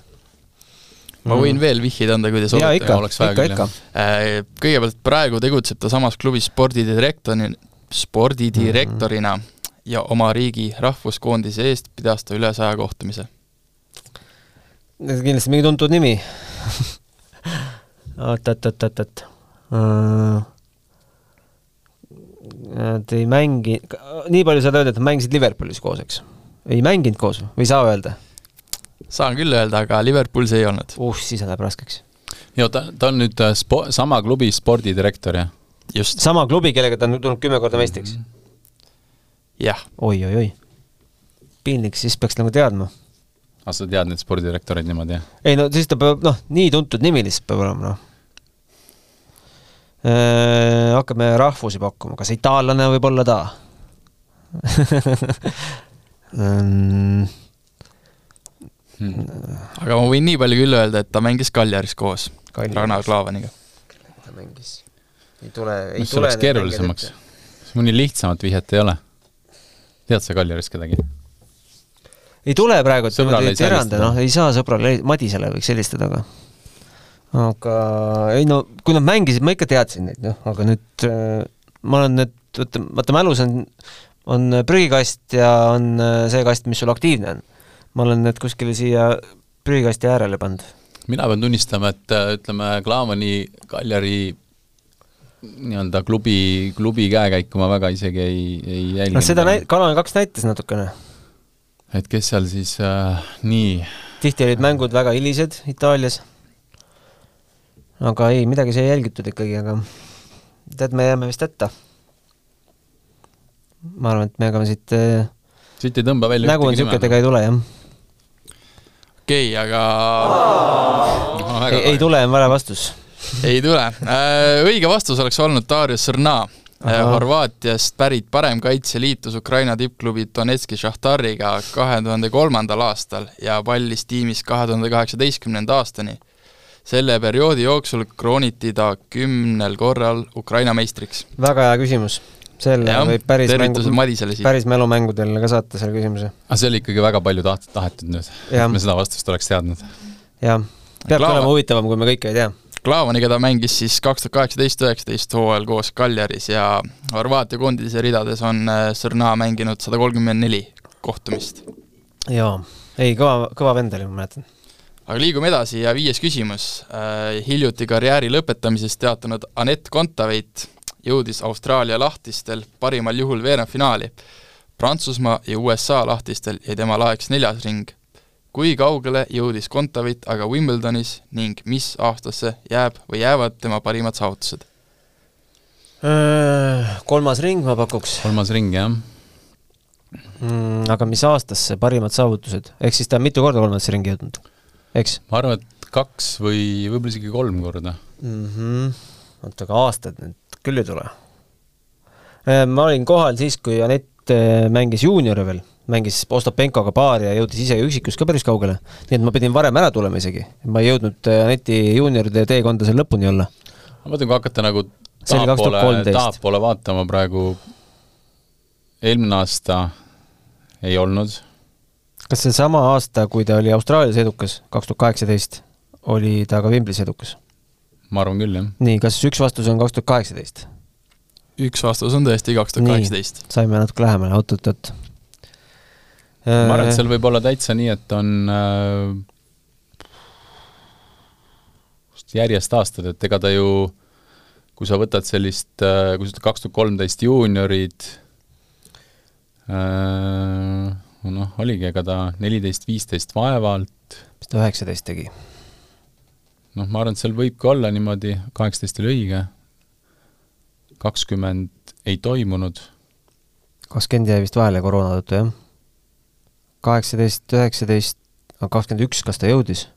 Ma võin mm. veel vihjeid anda, kui te soovite. ikka, ikka, ikka. Äh, kõigepealt praegu tegutseb ta samas klubis spordidirektori, spordidirektorina mm -hmm. ja oma riigi rahvuskoondise eest pidas ta üle saja kohtumise. kindlasti mingi tuntud nimi oot-oot-oot-oot. Nad ei mängi, nii palju saad öelda, et nad mängisid Liverpoolis koos, eks? ei mänginud koos või ei saa öelda? Saan küll öelda, aga Liverpoolis ei olnud. uh, siis läheb raskeks. ja ta, ta on nüüd äh, spo-, sama klubi spordidirektor, jah? just. sama klubi, kellega ta on tulnud kümme korda meistriks? jah. oi-oi-oi. piinlik, siis peaks nagu teadma aga sa tead neid spordidirektoreid niimoodi, jah? ei no siis ta peab, noh, nii tuntud nimi lihtsalt peab olema, noh äh,. hakkame rahvusi pakkuma, kas itaallane võib olla ta mm.? Hmm. aga ma võin nii palju küll öelda, et ta mängis Kaljaris koos Kaljaris. Ragnar Klavaniga. kellega ta mängis? ei tule, ei tule. keerulisemaks. mõni lihtsamat vihjet ei ole? tead sa Kaljarist kedagi? ei tule praegu, et niimoodi teranda, noh, ei saa sõbrale, Madisele võiks helistada, aga aga ei no kui nad mängisid, ma ikka teadsin neid, noh, aga nüüd äh, ma olen nüüd, vaata, vaata mälus on, on prügikast ja on äh, see kast, mis sul aktiivne on. Ma olen need kuskile siia prügikasti äärele pannud. mina pean tunnistama, et äh, ütleme, Klaavani, Kaljari nii-öelda klubi, klubi käekäiku ma väga isegi ei, ei jälginud. noh, seda näit-, Kalamäe kaks näitas natukene et kes seal siis äh, nii tihti olid mängud väga hilised Itaalias, aga ei, midagi sai jälgitud ikkagi, aga tead, me jääme vist hätta. ma arvan, et me hakkame siit äh, siit ei tõmba välja nägu on niisugune, et ega ei tule, jah. Okei okay,, aga no, ei, ei tule, on vale vastus ei tule. Äh, õige vastus oleks olnud Darius Sõrna Äh, Horvaatiast pärit paremkaitse liitus Ukraina tippklubi Donetski Šahtariga kahe tuhande kolmandal aastal ja pallis tiimis kahe tuhande kaheksateistkümnenda aastani. selle perioodi jooksul krooniti ta kümnel korral Ukraina meistriks. väga hea küsimus. Selle ja, võib päris mängu, päris mälumängudel ka saata selle küsimuse. aga see oli ikkagi väga palju taht-, tahetud nüüd, et me seda vastust oleks teadnud. jah, peabki olema huvitavam, kui me kõike ei tea Klaavaniga ta mängis siis kaks tuhat kaheksateist, üheksateist hooajal koos Kaljaris ja Horvaatia koondise ridades on äh, Sõrna mänginud sada kolmkümmend neli kohtumist. jaa, ei kõva, kõva vend oli, ma mäletan. aga liigume edasi ja viies küsimus. Äh, hiljuti karjääri lõpetamisest teatanud Anett Kontaveit jõudis Austraalia lahtistel parimal juhul veerandfinaali. Prantsusmaa ja USA lahtistel jäi tema laeks neljas ring kui kaugele jõudis Kontaveit aga Wimbledonis ning mis aastasse jääb või jäävad tema parimad saavutused? Äh, kolmas ring ma pakuks. kolmas ring, jah mm,. Aga mis aastasse parimad saavutused, ehk siis ta on mitu korda kolmandasse ringi jõudnud, eks? ma arvan, et kaks või võib-olla isegi kolm korda mm. -hmm. oota, aga aastad nüüd küll ei tule. Äh, ma olin kohal siis, kui Anett äh, mängis juuniore veel mängis Ostapenkoga paari ja jõudis ise üksikus ka päris kaugele. nii et ma pidin varem ära tulema isegi, ma ei jõudnud Aneti äh, juunioride teekonda seal lõpuni olla. ma mõtlen, kui hakata nagu tahapoole, tahapoole vaatama praegu, eelmine aasta ei olnud. kas see sama aasta, kui ta oli Austraalias edukas, kaks tuhat kaheksateist, oli ta ka Wimblis edukas? Ma arvan küll, jah. nii, kas üks vastus on kaks tuhat kaheksateist? üks vastus on tõesti kaks tuhat kaheksateist. saime natuke lähemale, oot-oot-oot ma arvan, et seal võib olla täitsa nii, et on äh, järjest aastad, et ega ta ju, kui sa võtad sellist, äh, kui sa ütled kaks tuhat kolmteist juuniorid, äh, noh, oligi, ega ta neliteist, viisteist vaevalt. mis ta üheksateist tegi? Noh, ma arvan, et seal võibki olla niimoodi, kaheksateist oli õige, kakskümmend ei toimunud, kakskümmend jäi vist vahele koroona tõttu, jah? kaheksateist, üheksateist, kakskümmend üks, kas ta jõudis?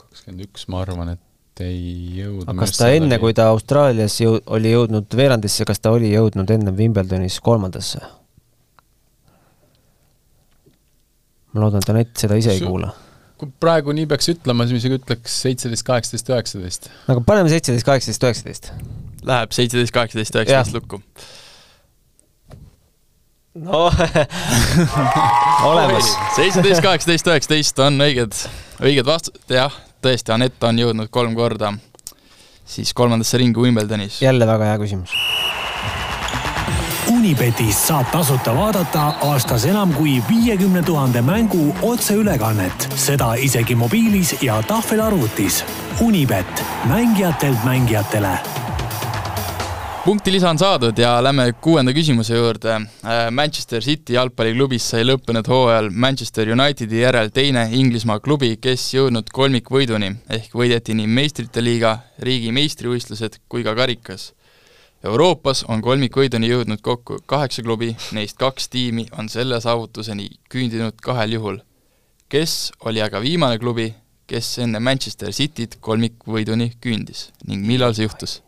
kakskümmend üks, ma arvan, et ei jõudnud. aga kas ta enne, kui ta Austraalias jõu-, oli jõudnud veerandisse, kas ta oli jõudnud enne Wimbledonis kolmandasse? ma loodan, et Anett seda ise ei Su- kuula. Kui praegu nii peaks ütlema, siis ma isegi ütleks seitseteist, kaheksateist, üheksateist. aga paneme seitseteist, kaheksateist, üheksateist. Läheb seitseteist, kaheksateist, üheksateist lukku. no olemas. seitseteist, kaheksateist, üheksateist on õiged, õiged vastused, jah, tõesti, Anett on jõudnud kolm korda siis kolmandasse ringi Wimbledonis. jälle väga hea küsimus. Unibetis saab tasuta vaadata aastas enam kui viiekümne tuhande mängu otseülekannet, seda isegi mobiilis ja tahvelarvutis. Unibet, mängijatelt mängijatele punkti lisa on saadud ja lähme kuuenda küsimuse juurde. Manchester City jalgpalliklubis sai lõppenud hooajal Manchester Unitedi järel teine Inglismaa klubi, kes jõudnud kolmikvõiduni ehk võideti nii meistrite liiga, riigi meistrivõistlused kui ka karikas. Euroopas on kolmikvõiduni jõudnud kokku kaheksa klubi, neist kaks tiimi on selle saavutuseni küündinud kahel juhul. kes oli aga viimane klubi, kes enne Manchester Cityt kolmikvõiduni küündis ning millal see juhtus?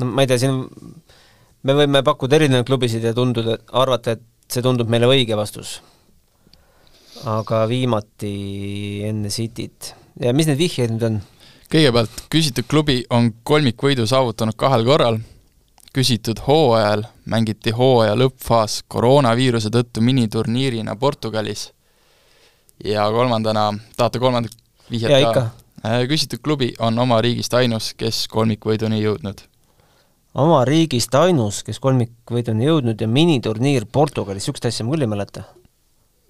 no ma ei tea, siin me võime pakkuda erinevaid klubisid ja tunduda, arvata, et see tundub meile õige vastus. aga viimati enne Cityt. ja mis need vihjeid nüüd on? Kõigepealt, küsitud klubi on kolmikvõidu saavutanud kahel korral, küsitud hooajal mängiti hooaja lõppfaas koroonaviiruse tõttu miniturniirina Portugalis ja kolmandana, tahate kolmandat vihjet Jaa, ikka. Äh, küsitud klubi on oma riigist ainus, kes kolmikvõiduni jõudnud. oma riigist ainus, kes kolmikvõiduni jõudnud ja miniturniir Portugalis, niisugust asja ma küll ei mäleta.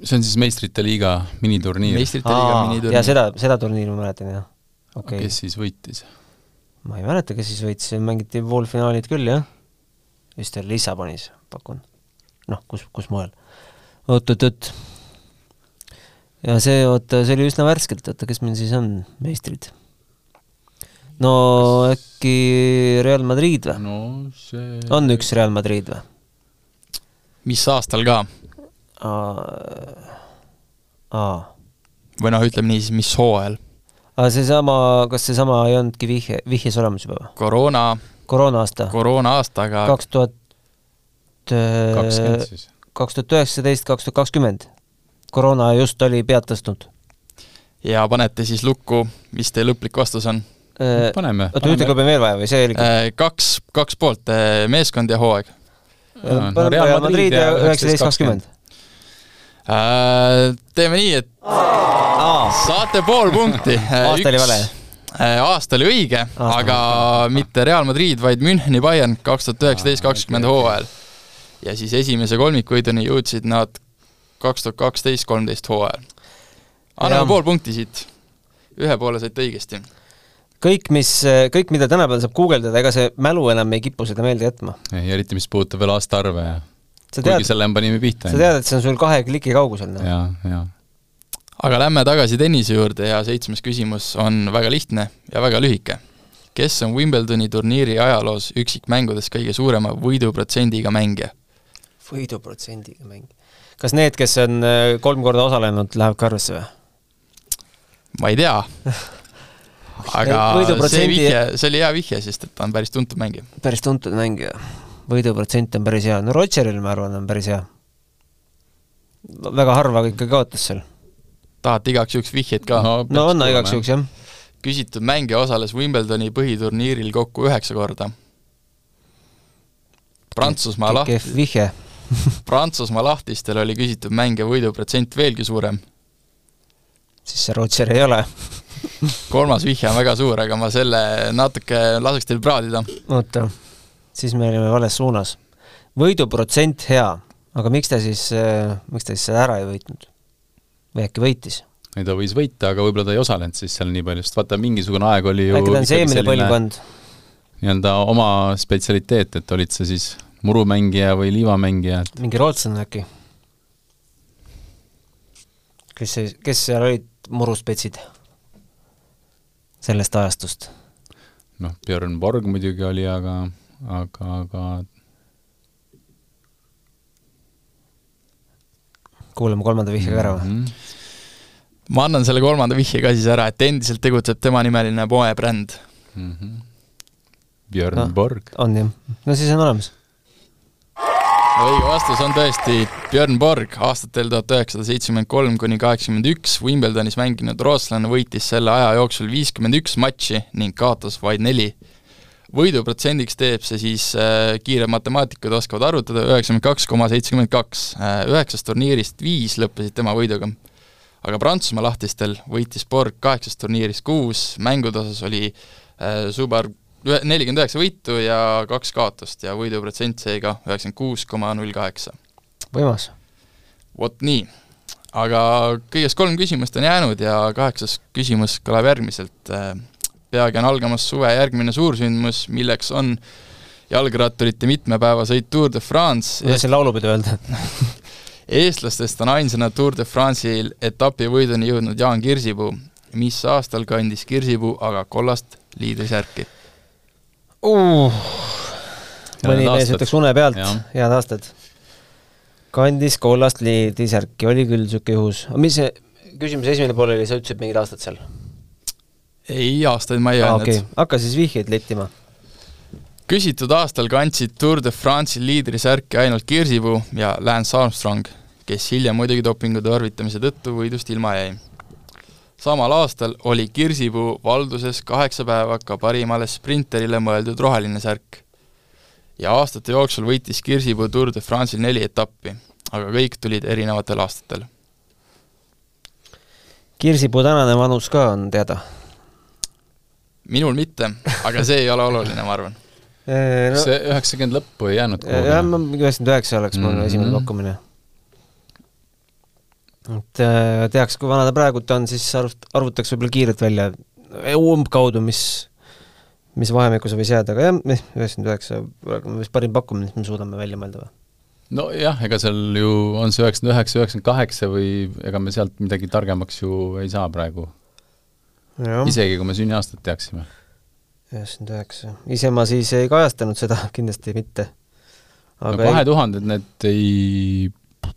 see on siis meistrite liiga miniturniir. meistrite liiga miniturniir. ja seda, seda turniiri ma mäletan, jah. Okei okay.. kes siis võitis? ma ei mäleta, kes siis võitis, mängiti poolfinaalid küll, jah. vist oli Lissabonis, pakun. noh, kus, kus mujal. oot-oot-oot. ja see, oota, see oli üsna värskelt, oota, kes meil siis on meistrid? no äkki Real Madrid või? no see on üks Real Madrid või? mis aastal ka? aa. või noh, ütleme nii siis, mis hooajal? Aga seesama, kas seesama ei olnudki vihje, vihjes olemas juba või? koroona, koroona aasta? koroona aastaga kaks tuhat kakskümmend siis. kaks tuhat üheksateist, kaks tuhat kakskümmend. koroona just oli pead tõstnud. ja panete siis lukku, mis teie lõplik vastus on? paneme. oota, ühte klubi on veel vaja või see oligi? Kaks, kaks poolt, meeskond ja hooaeg. paneme Real Madrid ja üheksateist, kakskümmend. Teeme nii, et saate pool punkti. aasta oli vale? aasta oli õige, aga mitte Real Madrid, vaid Müncheni Bayern kaks tuhat üheksateist, kakskümmend hooajal. ja siis esimese kolmikvõiduni jõudsid nad kaks tuhat kaksteist, kolmteist hooajal. anname pool punkti siit. ühe poole saite õigesti kõik, mis, kõik, mida tänapäeval saab guugeldada, ega see mälu enam ei kipu seda meelde jätma. ei, eriti mis puudutab veel aastaarve ja sa kuigi selle me panime pihta. sa tead, et see on sul kahe kliki kaugusel, noh. jaa, jaa. Aga lähme tagasi tennise juurde ja seitsmes küsimus on väga lihtne ja väga lühike. kes on Wimbledoni turniiri ajaloos üksikmängudes kõige suurema võiduprotsendiga mängija? võiduprotsendiga mäng. kas need, kes on äh, kolm korda osalenud, läheb ka arvesse või? ma ei tea aga Võiduprotsendi- see vihje, see oli hea vihje, sest et ta on päris tuntud mängija. päris tuntud mängija. võiduprotsent on päris hea, no Rodgeril, ma arvan, on päris hea. väga harva ikkagi kaotas seal. Tahate igaks juhuks vihjeid ka no.? no anna igaks juhuks, jah. küsitud mängija osales Wimbledoni põhiturniiril kokku üheksa korda. Prantsusmaa laht-, kehv vihje. Prantsusmaa lahtistel oli küsitud mängija võiduprotsent veelgi suurem. siis see Rodger ei ole kolmas vihje on väga suur, aga ma selle natuke laseks teil praadida. oota, siis me olime vales suunas. võiduprotsent hea, aga miks ta siis, miks ta siis seda ära ei võitnud? Või äkki võitis? ei, ta võis võita, aga võib-olla ta ei osalenud siis seal nii palju, sest vaata, mingisugune aeg oli ju äkki ta on see eelmine põlvkond? nii-öelda oma spetsialiteet, et olid sa siis murumängija või liivamängija, et mingi rootslane äkki? kes see, kes seal olid muruspetsid? sellest ajastust? noh, Björn Borg muidugi oli, aga, aga, aga kuulame kolmanda vihje ka ära või mm? -hmm. ma annan selle kolmanda vihje ka siis ära, et endiselt tegutseb temanimeline poebränd mm. -hmm. Björn no, Borg. on jah, no siis on olemas õige vastus on tõesti Björn Borg, aastatel tuhat üheksasada seitsekümmend kolm kuni kaheksakümmend üks Wimbledonis mänginud rootslane võitis selle aja jooksul viiskümmend üks matši ning kaotas vaid neli. Võiduprotsendiks teeb see siis äh,, kiired matemaatikud oskavad arvutada, üheksakümmend kaks koma seitsekümmend kaks. Äh, üheksast turniirist viis lõppesid tema võiduga. aga Prantsusmaa lahtistel võitis Borg kaheksast turniirist kuus, mängude osas oli äh, Subar nelikümmend üheksa võitu ja kaks kaotust ja võiduprotsent seega üheksakümmend kuus koma null kaheksa. võimas. vot nii. aga kõigest kolm küsimust on jäänud ja kaheksas küsimus kõlab järgmiselt. Peagi on algamas suve järgmine suursündmus, milleks on jalgratturite mitmepäevasõit Tour de France. ma tahtsin laulupidu öelda eestlastest on ainsana Tour de France'il etapivõiduni jõudnud Jaan Kirsipuu. mis aastal kandis Kirsipuu aga kollast liidrisärki? uh,. mõni mees ütleks une pealt, head aastad. kandis kollast liidisärki, oli küll niisugune juhus. mis see küsimuse esimene pool oli, sa ütlesid mingid aastad seal? Ei, aastaid ma ei öelnud ah,. okei okay., hakka siis vihjeid lettima. küsitud aastal kandsid Tour de France'i liidrisärki ainult Kirsipuu ja Lance Armstrong, kes hiljem muidugi dopingu tarvitamise tõttu võidust ilma jäi samal aastal oli Kirsipuu valduses kaheksa päeva ka parimale sprinterile mõeldud roheline särk. ja aastate jooksul võitis Kirsipuu Tour de France'il neli etappi, aga kõik tulid erinevatel aastatel. Kirsipuu tänane vanus ka on teada? Minul mitte, aga see ei ole oluline, ma arvan no, see üheksakümmend lõppu ei jäänud kuhugi? jah, üheksakümmend üheksa oleks mul mm -hmm. esimene pakkumine et äh, teaks, kui vana ta praegult on, siis arvut-, arvutaks võib-olla kiirelt välja umbkaudu, mis, mis vahemikku see võis jääda, aga jah, üheksakümmend üheksa, vist parim pakkumine, mis me suudame välja mõelda või? nojah, ega seal ju on see üheksakümmend üheksa, üheksakümmend kaheksa või ega me sealt midagi targemaks ju ei saa praegu. Isegi kui me sünniaastat teaksime. üheksakümmend üheksa, ise ma siis ei kajastanud seda, kindlasti mitte. no kahe tuhanded need ei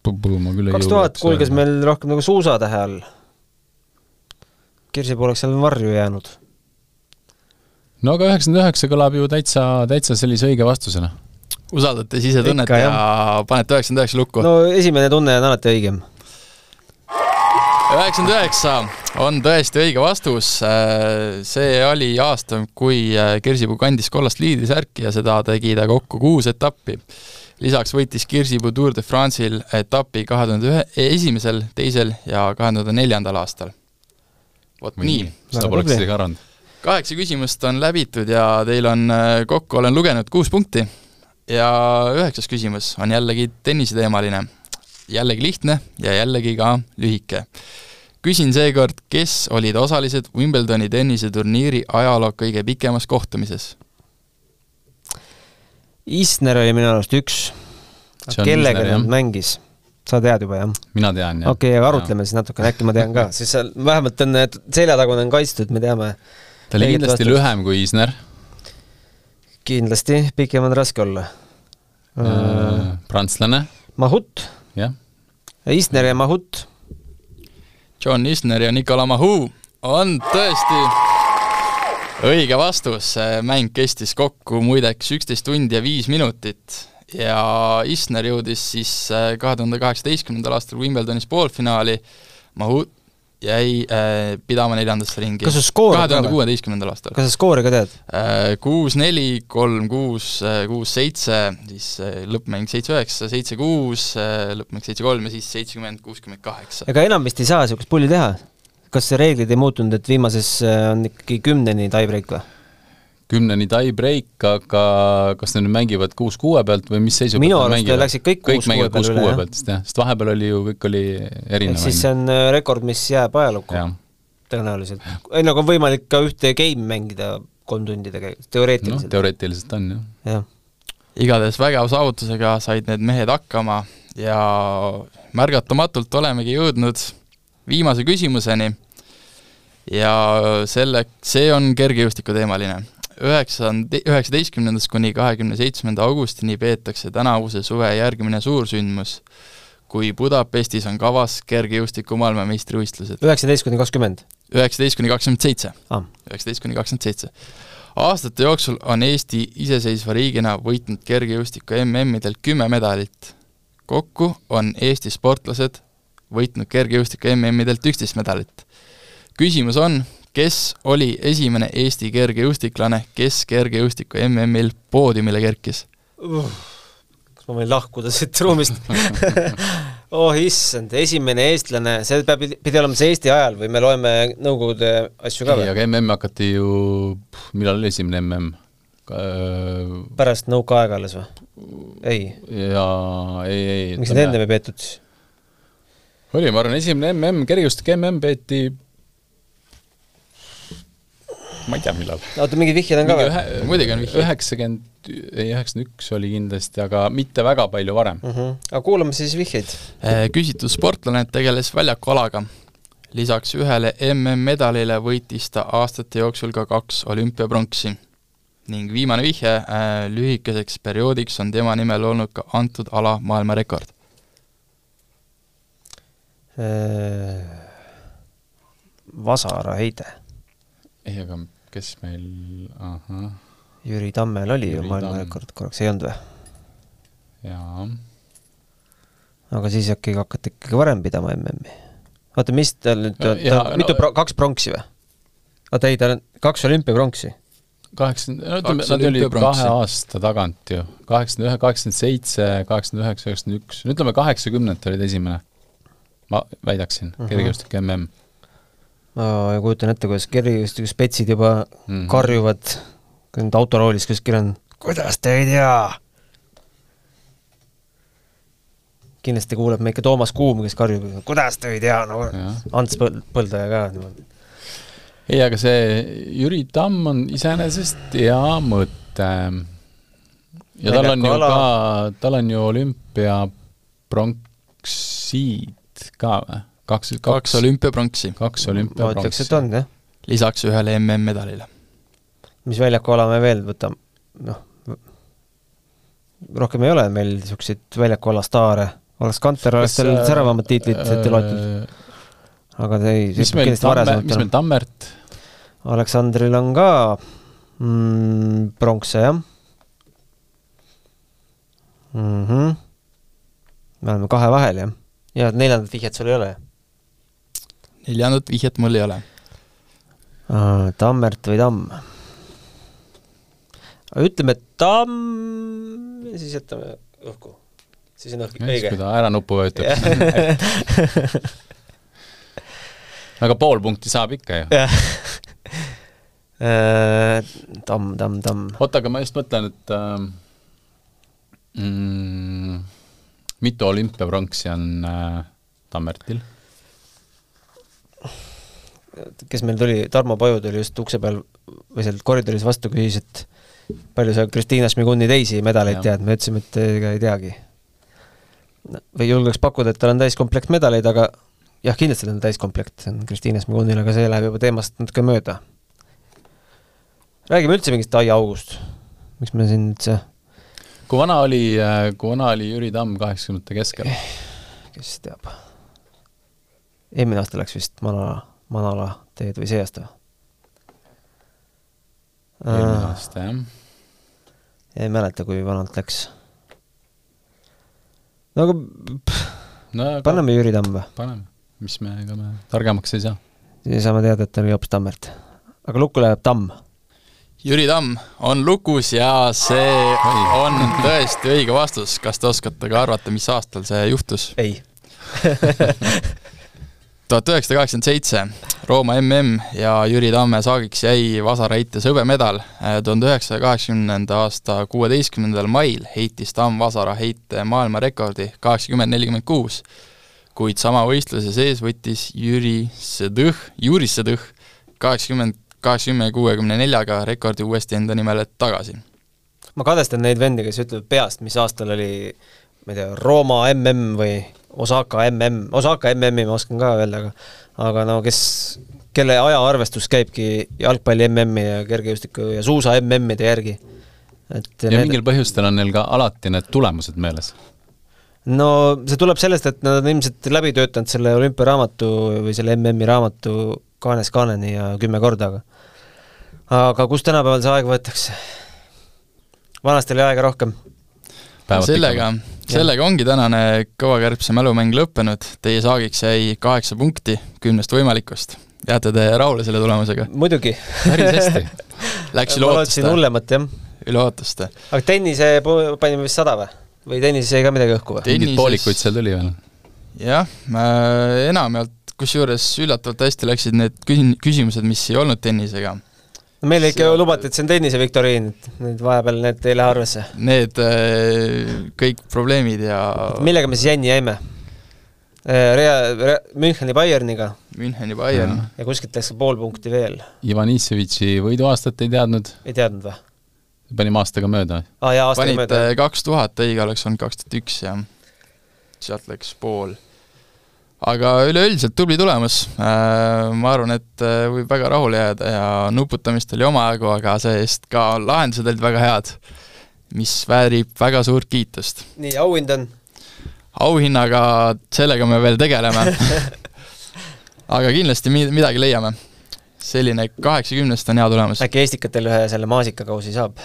ma küll ei kaks tuhat kulges meil rohkem nagu suusatähe all. Kirsipuu oleks seal varju jäänud. no aga üheksakümmend üheksa kõlab ju täitsa, täitsa sellise õige vastusena. usaldate sisetunnet ja panete üheksakümmend üheksa lukku? no esimene tunne on alati õigem. Üheksakümmend üheksa on tõesti õige vastus. see oli aasta, kui Kirsipuu kandis kollast liidrisärki ja seda tegi ta kokku kuus etappi lisaks võitis Kirsipuu Tour de France'il etapi kahe tuhande ühe, esimesel, teisel ja kahe tuhande neljandal aastal. vot nii. seda poleks isegi arvanud. kaheksa küsimust on läbitud ja teil on äh, kokku, olen lugenud, kuus punkti ja üheksas küsimus on jällegi tenniseteemaline. Jällegi lihtne ja jällegi ka lühike. küsin seekord, kes olid osalised Wimbledoni tenniseturniiri ajaloo kõige pikemas kohtumises Isner oli minu arust üks. kellega ta mängis? sa tead juba, jah? mina tean, jah. okei okay,, aga arutleme siis natukene, äkki ma tean ka, siis seal vähemalt on need seljatagune on kaitstud, me teame. ta oli kindlasti vastust. lühem kui Isner. kindlasti, pikem on raske olla äh,. prantslane. Mahut. Jah. Isner ja Mahut. John Isner ja Nicolas Mahut on tõesti õige vastus, mäng kestis kokku muideks üksteist tundi ja viis minutit ja Isner jõudis siis äh, kahe tuhande kaheksateistkümnendal aastal Wimbledonis poolfinaali, Mahut jäi äh, pidama neljandasse ringi. kas sa skoori kahe tuhande kuueteistkümnendal aastal. kas sa skoori ka tead? Äh, kuus-neli, kolm-kuus, kuus-seitse, siis lõppmäng seitse-üheksa, seitse-kuus, lõppmäng seitse-kolm ja siis seitsekümmend, kuuskümmend kaheksa. ega enam vist ei saa niisugust pulli teha? kas reeglid ei muutunud, et viimases äh, on ikkagi kümneni tie-break või? Kümneni tie-break, aga kas nad nüüd mängivad kuus kuue pealt või mis seisu minu arust läksid kõik kuus kuue peale üle, jah? pealt, jah, sest vahepeal oli ju, kõik oli erinev. siis see on äh, rekord, mis jääb ajalukku tõenäoliselt. ei, nagu on võimalik ka ühte game mängida kolm tundi tegelikult, teoreetiliselt no,. teoreetiliselt on, jah. jah. igatahes vägeva saavutusega said need mehed hakkama ja märgatamatult olemegi jõudnud viimase küsimuseni ja selle, see on kergejõustiku teemaline. Üheksand-, üheksateistkümnendast kuni kahekümne seitsmenda augustini peetakse tänavuse suve järgmine suursündmus, kui Budapestis on kavas kergejõustiku maailmameistrivõistlused. üheksateist kuni kakskümmend? üheksateist kuni kakskümmend seitse. Ah. üheksateist kuni kakskümmend seitse. aastate jooksul on Eesti iseseisva riigina võitnud kergejõustiku MM-idel kümme medalit. kokku on Eesti sportlased võitnud kergejõustiku MM-idelt üksteist medalit. küsimus on, kes oli esimene Eesti kergejõustiklane, kes kergejõustiku MM-il poodiumile kerkis uh,? kas ma võin lahkuda siit ruumist oh issand, esimene eestlane, see peab, pidi olema see Eesti ajal või me loeme Nõukogude asju ka või? ei, aga MM hakati ju, millal oli esimene MM? pärast nõukaaega alles või? ei. jaa, ei, ei. miks need ennem ei peetud siis? oli, ma arvan, esimene MM, kergejõustik MM peeti ma ei tea, millal. oota, mingid vihjed on ka või? muidugi on vihjed. üheksakümmend, ei üheksakümmend üks oli kindlasti, aga mitte väga palju varem mm. -hmm. aga kuulame siis vihjeid. Äh, küsitud sportlane tegeles väljakualaga. lisaks ühele MM-medalile võitis ta aastate jooksul ka kaks olümpiapronksi. ning viimane vihje, äh, lühikeseks perioodiks on tema nimel olnud ka antud ala maailmarekord. Äh, vasaraheide. Ei, aga kes meil, ahah. Jüri Tammel oli Jüri ju maailmarekord Tamm. korraks, ei olnud või? jaa. aga siis äkki hakati ikkagi varem pidama MM-i? oota, mis tal nüüd, ta on mitu no, pro-, kaks pronksi või? oota ei, tal on kaks olümpiapronksi. kaheksakümmend, no ütleme, nad olid kahe aasta tagant ju, kaheksakümmend ühe, kaheksakümmend seitse, kaheksakümmend üheksa, üheksakümmend üks, no ütleme kaheksakümnendad olid esimene, ma väidaksin uh, -huh. kergejõustik MM ma kujutan ette, kuidas kergejõustiku spetsid juba mm -hmm. karjuvad, kui nad autoroolis kuskil on, kuidas te ei tea? kindlasti kuuleb me ikka Toomas Kuum, kes karjub, kuidas te ei tea, no Ants Põld-, Põldaja ka niimoodi. ei, aga see Jüri Tamm on iseenesest hea mõte. ja tal on ju ala... ka, tal on ju olümpiapronksiid ka või? Kaks, kaks olümpiapronksi. kaks olümpiapronksi. ma ütleks, et on, jah. lisaks ühele MM-medalile. mis väljaku ala me veel võtame, noh, rohkem ei ole meil niisuguseid väljaku ala staare, oleks Kanter, oleks tal äh, säravamad tiitlid ette loetud. aga ta ei, mis meil Tamme, mis meil Tammert? Aleksandril on ka mm, pronkse, jah mm. -hmm. me oleme kahe vahel, jah. ja neljandat vihjet sul ei ole? Neljandat vihjet mul ei ole. Tammert või Tamm? ütleme Tamm ja siis jätame õhku. siis on õhk õige. kui ta ära nuppu vajutab aga pool punkti saab ikka ju. tamm, tamm, tamm. oota, aga ma just mõtlen, et äh, mm, mitu olümpiapronksi on äh, Tammertil? Kes meil tuli, Tarmo Paju tuli just ukse peal või seal koridoris vastu, küsis, et palju sa Kristiina Šmiguni teisi medaleid ja. tead, me ütlesime, et ega ei teagi. või julgeks pakkuda, et tal on täiskomplekt medaleid, aga jah, kindlasti tal on täiskomplekt, see on Kristiina Šmigunil, aga see läheb juba teemast natuke mööda. räägime üldse mingist aiaaugust, miks me siin üldse kui vana oli, kui vana oli Jüri Tamm kaheksakümnendate keskel? kes teab. eelmine aasta läks vist Manala Manala teed või see aasta? eelmine aasta, jah. ei mäleta, kui vanalt läks. no aga no, aga paneme Jüri Tamm või? paneme, mis me, ega me targemaks ei saa. siis saame teada, et oli hoopis Tammert. aga lukku läheb Tamm. Jüri Tamm on lukus ja see on tõesti õige vastus. kas te oskate ka arvata, mis aastal see juhtus? ei tuhat üheksasada kaheksakümmend seitse, Rooma mm ja Jüri Tamme saagiks jäi vasaraheite hõbemedal. tuhande üheksasaja kaheksakümnenda aasta kuueteistkümnendal mail heitis Tamm vasaraheite maailmarekordi kaheksakümmend nelikümmend kuus, kuid sama võistluse sees võttis Jüri Sõdõh, Juri Sõdõh kaheksakümmend, kaheksakümne kuuekümne neljaga rekordi uuesti enda nimele tagasi. ma kadestan neid vendi, kes ütlevad peast, mis aastal oli ma ei tea, Rooma mm või Osaka mm, Osaka MM-i ma oskan ka öelda, aga aga no kes, kelle ajaarvestus käibki jalgpalli MM-i ja kergejõustiku ja suusa MM-ide järgi. et ja need... mingil põhjustel on neil ka alati need tulemused meeles? no see tuleb sellest, et nad on ilmselt läbi töötanud selle olümpiaraamatu või selle MM-i raamatu kaanes kaaneni ja kümme korda, aga aga kust tänapäeval see aeg võetakse? vanasti oli aega rohkem. sellega, sellega ongi tänane Kõva kärbse mälumäng lõppenud, teie saagiks jäi kaheksa punkti kümnest võimalikust. jääte te rahule selle tulemusega? muidugi. päris hästi Läks üle ootuste? hullemat, jah. üle ootuste. aga tennise panime vist sada või? või tennises jäi ka midagi õhku või? mingeid poolikuid seal tuli veel? jah, enamjaolt, kusjuures üllatavalt hästi läksid need küsimused, mis ei olnud tennisega meile ikka ju lubati, et see on tennise viktoriin, et nüüd vahepeal need ei lähe arvesse. Need äh, kõik probleemid ja millega me siis jänni jäime? Äh, Rea-, Rea-, Müncheni Bayerniga. Müncheni Bayern. ja kuskilt läks ka pool punkti veel. Ivan Issevitši võiduaastat ei teadnud? ei teadnud või? panime aastaga mööda? ah, Panid mööda. kaks tuhat, õige oleks olnud kaks tuhat üks ja sealt läks pool aga üleüldiselt tubli tulemus, äh, ma arvan, et äh, võib väga rahule jääda ja nuputamist oli omajagu, aga see-eest ka lahendused olid väga head, mis väärib väga suurt kiitust. nii, auhind on? auhinnaga, sellega me veel tegeleme aga kindlasti mi-, midagi leiame. selline kaheksakümnest on hea tulemus. äkki Estikatel ühe selle maasikakausi saab?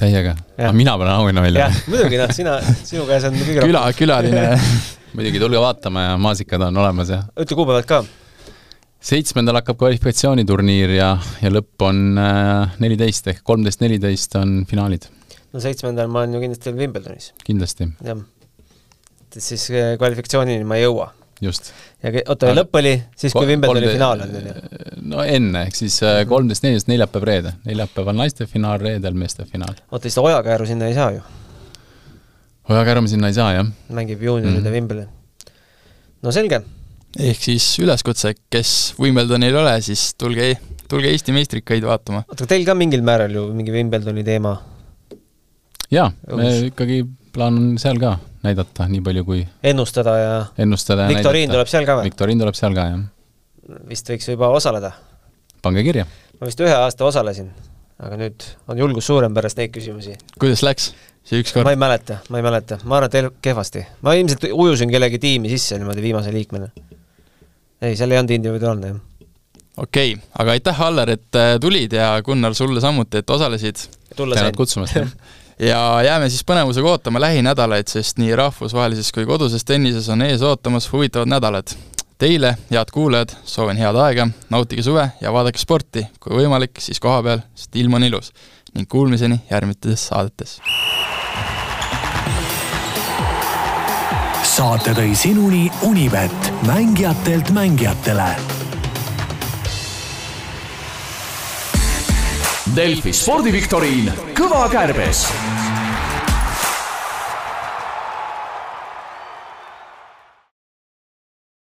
täiega, aga mina panen auhinna välja. muidugi noh, sina, sinu käes on kõige rohkem. küla, külaline muidugi, tulge vaatama ja maasikad on olemas ja ütle kuupäevad ka. seitsmendal hakkab kvalifikatsiooniturniir ja, ja lõpp on äh, neliteist ehk kolmteist, neliteist on finaalid. no seitsmendal ma olen ju kindlasti Wimbledonis. kindlasti. jah. et siis äh, kvalifikatsioonini ma ei jõua. just. ja oota, lõpp oli siis, kui Wimbledoni finaal on, on ju? no enne, ehk siis äh, kolmteist, neliteist, neljapäev, reede. neljapäeval naiste finaal, reedel meeste finaal. oota, siis Ojakääru sinna ei saa ju? Oja Kärm sinna ei saa, jah. mängib juunioride mm. Wimbledon. no selge. ehk siis üleskutse, kes Wimbledonil ei ole, siis tulge, tulge Eesti meistrikaid vaatama. oota, teil ka mingil määral ju mingi Wimbledoni teema? jaa, me ikkagi plaan on seal ka näidata nii palju kui ennustada ja ennustada ja viktoriin tuleb seal ka või? viktoriin tuleb seal ka, jah. vist võiks juba osaleda? pange kirja. ma vist ühe aasta osalesin, aga nüüd on julgus suurem pärast neid küsimusi. kuidas läks? See ükskord? ma ei mäleta, ma ei mäleta, ma arvan, et teil kehvasti. ma ilmselt ujusin kellegi tiimi sisse niimoodi viimase liikmena. ei, seal ei olnud individuaalne, jah. okei okay,, aga aitäh, Aller, et äh, tulid ja Gunnar, sulle samuti, et osalesid. tänud kutsumast ja jääme siis põnevusega ootama lähinädalaid, sest nii rahvusvahelises kui koduses tennises on ees ootamas huvitavad nädalad. Teile, head kuulajad, soovin head aega, nautige suve ja vaadake sporti, kui võimalik, siis kohapeal, sest ilm on ilus. ning kuulmiseni järgmistes saadetes saate tõi sinuni Unibet, mängijatelt mängijatele. Delfi spordiviktoriin Kõva kärbes